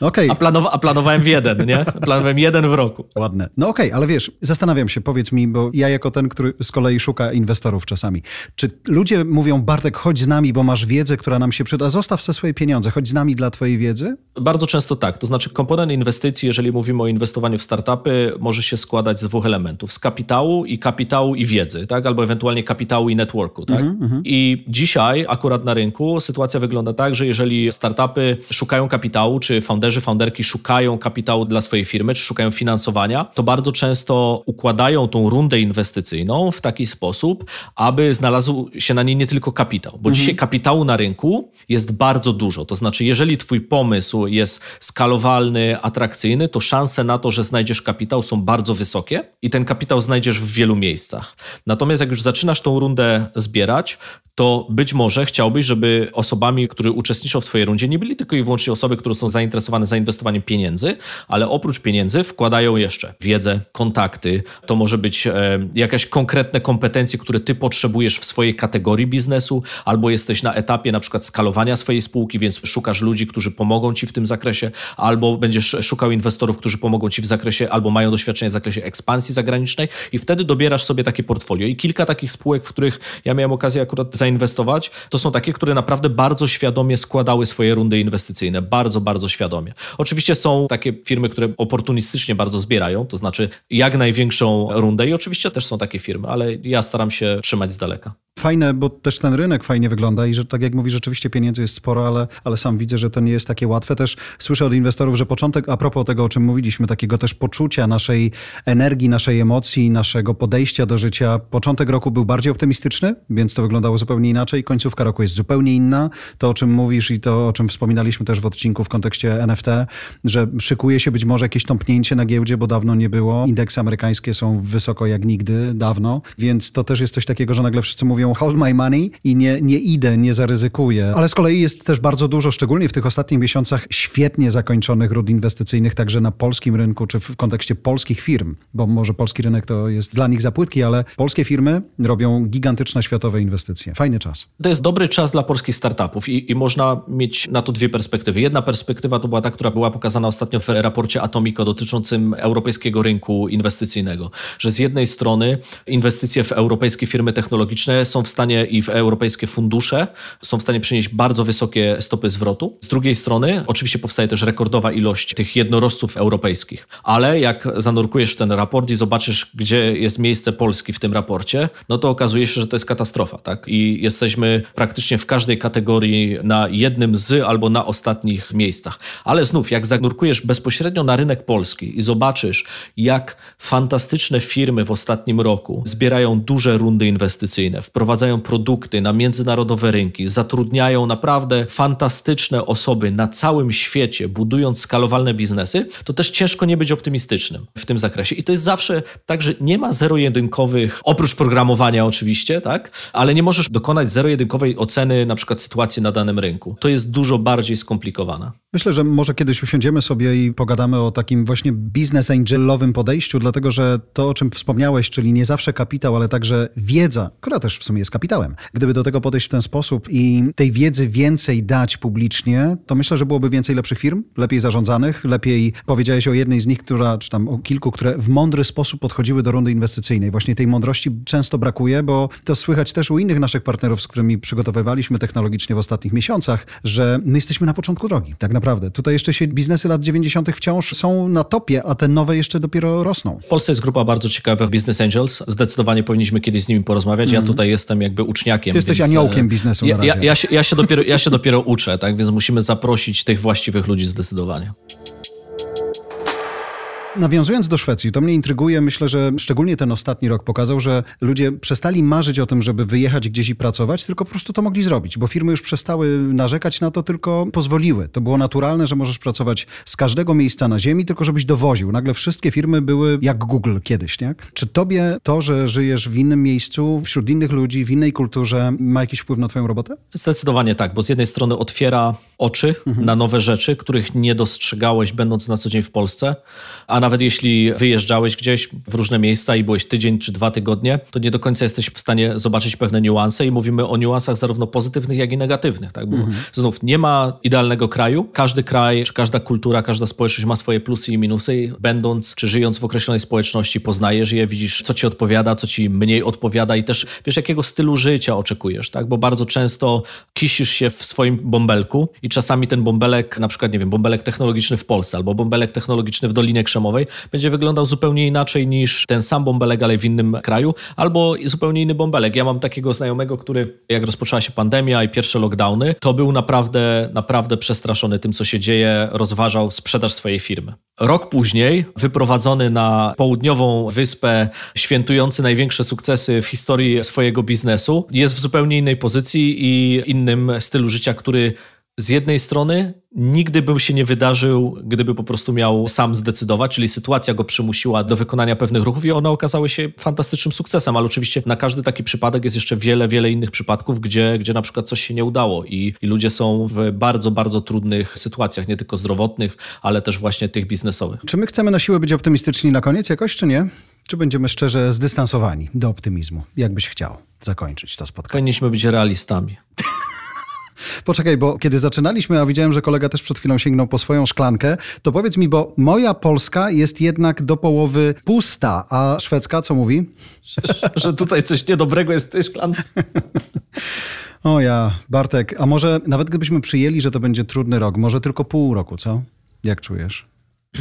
Okej. A, planowa- a planowałem w jeden, nie? Planowałem jeden w roku. Ładne. No okej, ale wiesz, zastanawiam się, powiedz mi, bo ja jako ten, który z kolei szuka inwestorów czasami. Czy ludzie mówią, Bartek, chodź z nami, bo masz wiedzę, która nam się przyda, zostaw se swoje pieniądze, chodź z nami dla twojej wiedzy? Bardzo często tak. To znaczy komponent inwestycji, jeżeli mówimy o inwestowaniu w startupy, może się składać z dwóch elementów. Z kapitału i kapitału i wiedzy, tak? Albo ewentualnie kapitału i networku, tak? I dzisiaj akurat na rynku sytuacja wygląda tak, że jeżeli startupy szukają kapitału, czy founderzy, founderki szukają kapitału dla swojej firmy, czy szukają finansowania, to bardzo często układają tą rundę inwestycyjną w taki sposób, aby znalazł się na niej nie tylko kapitał. Bo dzisiaj kapitału na rynku jest bardzo dużo. To znaczy, jeżeli twój pomysł jest skalowalny, atrakcyjny, to szanse na to, że znajdziesz kapitał są bardzo wysokie i ten kapitał znajdziesz w wielu miejscach. Natomiast jak już zaczynasz tą rundę zbierać, to być może chciałbyś, żeby osobami, które uczestniczą w twojej rundzie, nie byli tylko i wyłącznie osoby, które są zainteresowane zainwestowaniem pieniędzy, ale oprócz pieniędzy wkładają jeszcze wiedzę, kontakty, to może być e, jakaś konkretne kompetencje, które ty potrzebujesz w swojej kategorii biznesu, albo jesteś na etapie na przykład skalowania swojej spółki, więc szukasz ludzi, którzy pomogą ci w tym zakresie, albo będziesz szukał inwestorów, którzy pomogą ci w zakresie, albo mają doświadczenie w zakresie ekspansji zagranicznej i wtedy dobierasz sobie takie portfolio. I kilka takich spółek, w których ja miałem okazję akurat zainwestować, to są takie, które naprawdę bardzo świadomie składały swoje rundy inwestycyjne. Bardzo, bardzo świadomie. Oczywiście są takie firmy, które oportunistycznie bardzo zbierają, to znaczy jak największą rundę i oczywiście też są takie firmy, ale ja staram się trzymać z daleka. Fajne, bo też ten rynek fajnie wygląda i że tak jak mówisz, rzeczywiście pieniędzy jest sporo, ale, ale sam widzę, że to nie jest takie łatwe. Też słyszę od inwestorów, że początek, a propos tego, o czym mówiliśmy, takiego też poczucia naszej energii, naszej emocji, naszego podejścia do życia, początek roku był bardziej optymistyczny, więc to wyglądało zupełnie inaczej. Końcówka roku jest zupełnie inna. To, o czym mówisz i to, o czym wspominaliśmy też w odcinku w kontekście NFT, że szykuje się być może jakieś tąpnięcie na giełdzie, bo dawno nie było. Indeksy amerykańskie są wysoko jak nigdy, dawno, więc to też jest coś takiego, że nagle wszyscy mówią hold my money i nie, nie idę, nie zaryzykuję. Ale z kolei jest też bardzo dużo, szczególnie w tych ostatnich miesiącach, świetnie zakończonych rund inwestycyjnych także na polskim rynku, czy w kontekście polskich firm, bo może polski rynek to jest dla nich za płytki, ale polskie firmy robią gigantyczne światowe inwestycje. Fajny czas. To jest dobry czas dla polskich startupów i, i można mieć na to dwie perspektywy. Jedna perspektywa to była ta, która była pokazana ostatnio w raporcie Atomico dotyczącym europejskiego rynku inwestycyjnego, że z jednej strony inwestycje w europejskie firmy technologiczne są w stanie i w europejskie fundusze są w stanie przynieść bardzo wysokie stopy zwrotu. Z drugiej strony oczywiście powstaje też rekordowa ilość tych jednorożców europejskich, ale jak zanurkujesz w ten raport i zobaczysz, gdzie jest miejsce Polski w tym raporcie, no to okazuje się, że to jest katastrofa, tak? I jesteśmy praktycznie w każdej kategorii na jednym z albo na ostatnich miejscach. Ale znów, jak zanurkujesz bezpośrednio na rynek polski i zobaczysz, jak fantastyczne firmy w ostatnim roku zbierają duże rundy inwestycyjne, wprowadzają produkty na międzynarodowe rynki, zatrudniają naprawdę fantastyczne osoby na całym świecie, budując skalowalne biznesy, to też ciężko nie być optymistycznym w tym zakresie. I to jest zawsze tak, że nie ma zero-jedynkowych, oprócz programowania oczywiście, tak, ale nie możesz dokonać zero-jedynkowej oceny na przykład sytuacji na danym rynku. To jest dużo bardziej skomplikowane. Myślę, że może kiedyś usiądziemy sobie i pogadamy o takim właśnie biznes angelowym podejściu, dlatego że to, o czym wspomniałeś, czyli nie zawsze kapitał, ale także wiedza, która też w sumie jest kapitałem. Gdyby do tego podejść w ten sposób i tej wiedzy więcej dać publicznie, to myślę, że byłoby więcej lepszych firm, lepiej zarządzanych, lepiej powiedziałeś o jednej z nich, która, czy tam o kilku, które w mądry sposób podchodziły do rundy inwestycyjnej. Właśnie tej mądrości często brakuje, bo to słychać też u innych naszych partnerów, z którymi przygotowywaliśmy technologicznie w ostatnich miesiącach, że my jesteśmy na początku drogi, tak naprawdę. Tutaj jeszcze się biznesy lat 90. wciąż są na topie, a te nowe jeszcze dopiero rosną. W Polsce jest grupa bardzo ciekawych business angels. Zdecydowanie powinniśmy kiedyś z nimi porozmawiać. Mm. Ja mhm. tutaj jestem jakby uczniakiem. Ty jesteś więc, aniołkiem e, biznesu ja, na razie. Ja, ja, się, ja, się dopiero, ja się dopiero uczę, tak? więc musimy zaprosić tych właściwych ludzi zdecydowanie. Nawiązując do Szwecji, to mnie intryguje. Myślę, że szczególnie ten ostatni rok pokazał, że ludzie przestali marzyć o tym, żeby wyjechać gdzieś i pracować, tylko po prostu to mogli zrobić, bo firmy już przestały narzekać na to, tylko pozwoliły. To było naturalne, że możesz pracować z każdego miejsca na ziemi, tylko żebyś dowoził. Nagle wszystkie firmy były jak Google kiedyś, nie? Czy tobie to, że żyjesz w innym miejscu, wśród innych ludzi, w innej kulturze, ma jakiś wpływ na twoją robotę? Zdecydowanie tak, bo z jednej strony otwiera oczy mhm. na nowe rzeczy, których nie dostrzegałeś będąc na co dzień w Polsce, a nawet jeśli wyjeżdżałeś gdzieś w różne miejsca i byłeś tydzień czy dwa tygodnie, to nie do końca jesteś w stanie zobaczyć pewne niuanse i mówimy o niuansach zarówno pozytywnych, jak i negatywnych. Tak? Bo mhm. znów nie ma idealnego kraju. Każdy kraj, czy każda kultura, każda społeczność ma swoje plusy i minusy. I będąc czy żyjąc w określonej społeczności, poznajesz je, widzisz, co ci odpowiada, co ci mniej odpowiada i też wiesz, jakiego stylu życia oczekujesz, tak? Bo bardzo często kisisz się w swoim bąbelku i czasami ten bąbelek, na przykład, nie wiem, bąbelek technologiczny w Polsce albo bąbelek technologiczny w Dolinie Krzemowej, będzie wyglądał zupełnie inaczej niż ten sam bąbelek, ale w innym kraju, albo zupełnie inny bąbelek. Ja mam takiego znajomego, który jak rozpoczęła się pandemia i pierwsze lockdowny, to był naprawdę, naprawdę przestraszony tym, co się dzieje, rozważał sprzedaż swojej firmy. Rok później, wyprowadzony na południową wyspę, świętujący największe sukcesy w historii swojego biznesu, jest w zupełnie innej pozycji i innym stylu życia, który z jednej strony nigdy bym się nie wydarzył, gdyby po prostu miał sam zdecydować, czyli sytuacja go przymusiła do wykonania pewnych ruchów i one okazały się fantastycznym sukcesem, ale oczywiście na każdy taki przypadek jest jeszcze wiele, wiele innych przypadków, gdzie, gdzie na przykład coś się nie udało i, i ludzie są w bardzo, bardzo trudnych sytuacjach, nie tylko zdrowotnych, ale też właśnie tych biznesowych. Czy my chcemy na siłę być optymistyczni na koniec jakoś, czy nie? Czy będziemy szczerze zdystansowani do optymizmu? Jak byś chciał zakończyć to spotkanie? Powinniśmy być realistami. Poczekaj, bo kiedy zaczynaliśmy, a widziałem, że kolega też przed chwilą sięgnął po swoją szklankę, to powiedz mi, bo moja Polska jest jednak do połowy pusta, a szwedzka co mówi? że tutaj coś niedobrego jest w tej szklance. O ja, Bartek, a może nawet gdybyśmy przyjęli, że to będzie trudny rok, może tylko pół roku, co? Jak czujesz?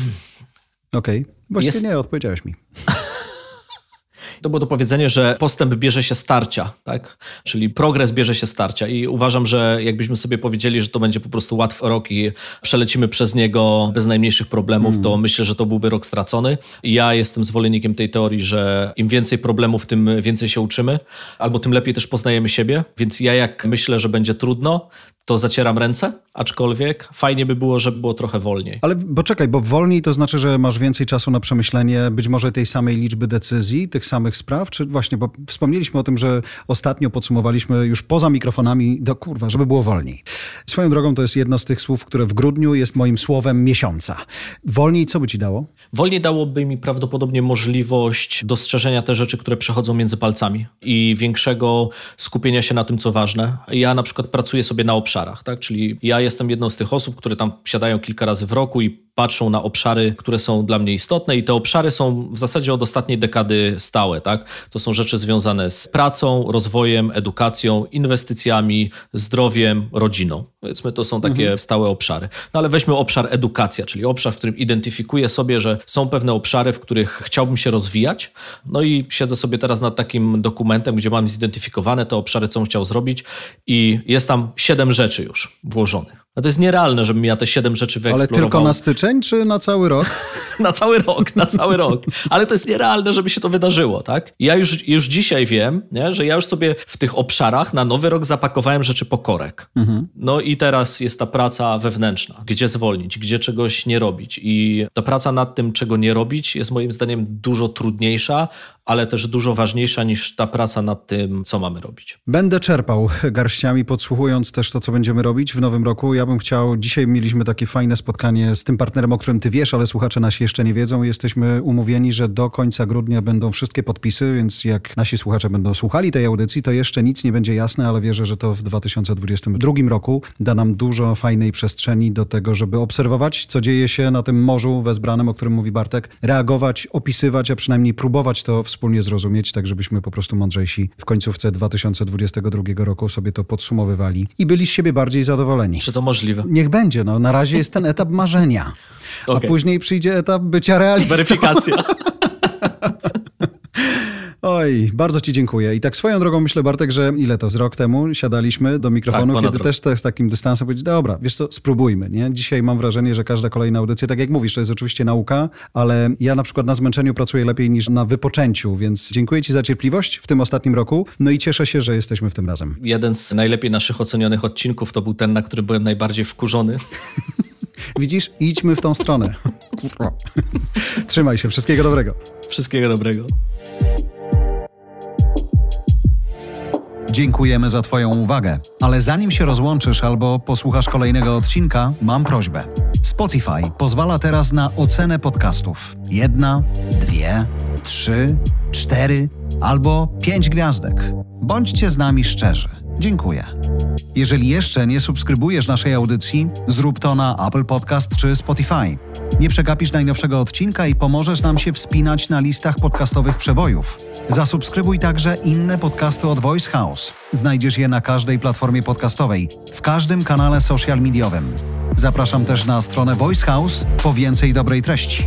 Okej, okay. właściwie jest... nie, odpowiedziałeś mi. To było to powiedzenie, że postęp bierze się starcia, tak? Czyli progres bierze się starcia i uważam, że jakbyśmy sobie powiedzieli, że to będzie po prostu łatwy rok i przelecimy przez niego bez najmniejszych problemów, mm. to myślę, że to byłby rok stracony. I ja jestem zwolennikiem tej teorii, że im więcej problemów, tym więcej się uczymy, albo tym lepiej też poznajemy siebie. Więc ja jak myślę, że będzie trudno, to zacieram ręce, aczkolwiek fajnie by było, żeby było trochę wolniej. Ale bo czekaj, bo wolniej to znaczy, że masz więcej czasu na przemyślenie być może tej samej liczby decyzji, tych samych spraw, czy właśnie, bo wspomnieliśmy o tym, że ostatnio podsumowaliśmy już poza mikrofonami, do kurwa, żeby było wolniej. Swoją drogą to jest jedno z tych słów, które w grudniu jest moim słowem miesiąca. Wolniej co by ci dało? Wolniej dałoby mi prawdopodobnie możliwość dostrzeżenia te rzeczy, które przechodzą między palcami i większego skupienia się na tym, co ważne. Ja na przykład pracuję sobie na obszarach. Tak? Czyli ja jestem jedną z tych osób, które tam siadają kilka razy w roku i patrzą na obszary, które są dla mnie istotne i te obszary są w zasadzie od ostatniej dekady stałe. Tak? To są rzeczy związane z pracą, rozwojem, edukacją, inwestycjami, zdrowiem, rodziną. Powiedzmy, to są takie mhm. stałe obszary. No ale weźmy obszar edukacja, czyli obszar, w którym identyfikuję sobie, że są pewne obszary, w których chciałbym się rozwijać. No i siedzę sobie teraz nad takim dokumentem, gdzie mam zidentyfikowane te obszary, co bym chciał zrobić i jest tam siedem rzeczy już włożonych. No to jest nierealne, żebym ja te siedem rzeczy wyeksplorował. Ale tylko na styczeń, czy na cały rok? na cały rok, na cały rok. Ale to jest nierealne, żeby się to wydarzyło, tak? Ja już, już dzisiaj wiem, nie, że ja już sobie w tych obszarach na nowy rok zapakowałem rzeczy po korek. Mhm. No i teraz jest ta praca wewnętrzna. Gdzie zwolnić, gdzie czegoś nie robić. I ta praca nad tym, czego nie robić, jest moim zdaniem dużo trudniejsza, ale też dużo ważniejsza niż ta praca nad tym, co mamy robić. Będę czerpał garściami, podsłuchując też to, co będziemy robić w nowym roku. Ja bym chciał, dzisiaj mieliśmy takie fajne spotkanie z tym partnerem, o którym ty wiesz, ale słuchacze nasi jeszcze nie wiedzą. Jesteśmy umówieni, że do końca grudnia będą wszystkie podpisy, więc jak nasi słuchacze będą słuchali tej audycji, to jeszcze nic nie będzie jasne, ale wierzę, że to w 2022 roku da nam dużo fajnej przestrzeni do tego, żeby obserwować, co dzieje się na tym morzu wezbranym, o którym mówi Bartek, reagować, opisywać, a przynajmniej próbować to wspólnie zrozumieć, tak żebyśmy po prostu mądrzejsi w końcówce 2022 roku sobie to podsumowywali i byli z siebie bardziej zadowoleni. Czy to możliwe? Niech będzie. No, na razie jest ten etap marzenia, okay. a później przyjdzie etap bycia realistą. Weryfikacja. Oj, bardzo Ci dziękuję. I tak swoją drogą myślę, Bartek, że ile to z rok temu siadaliśmy do mikrofonu, tak, kiedy rok. też z takim dystansem powiedzieć, dobra, wiesz co, spróbujmy. Nie? Dzisiaj mam wrażenie, że każda kolejna audycja, tak jak mówisz, to jest oczywiście nauka, ale ja na przykład na zmęczeniu pracuję lepiej niż na wypoczęciu, więc dziękuję Ci za cierpliwość w tym ostatnim roku. No i cieszę się, że jesteśmy w tym razem. Jeden z najlepiej naszych ocenionych odcinków to był ten, na który byłem najbardziej wkurzony. Widzisz, idźmy w tą stronę. Trzymaj się, wszystkiego dobrego. Wszystkiego dobrego. Dziękujemy za Twoją uwagę, ale zanim się rozłączysz albo posłuchasz kolejnego odcinka, mam prośbę. Spotify pozwala teraz na ocenę podcastów. Jedna, dwie, trzy, cztery albo pięć gwiazdek. Bądźcie z nami szczerzy. Dziękuję. Jeżeli jeszcze nie subskrybujesz naszej audycji, zrób to na Apple Podcast czy Spotify. Nie przegapisz najnowszego odcinka i pomożesz nam się wspinać na listach podcastowych przebojów. Zasubskrybuj także inne podcasty od Voice House. Znajdziesz je na każdej platformie podcastowej, w każdym kanale social mediowym. Zapraszam też na stronę Voice House po więcej dobrej treści.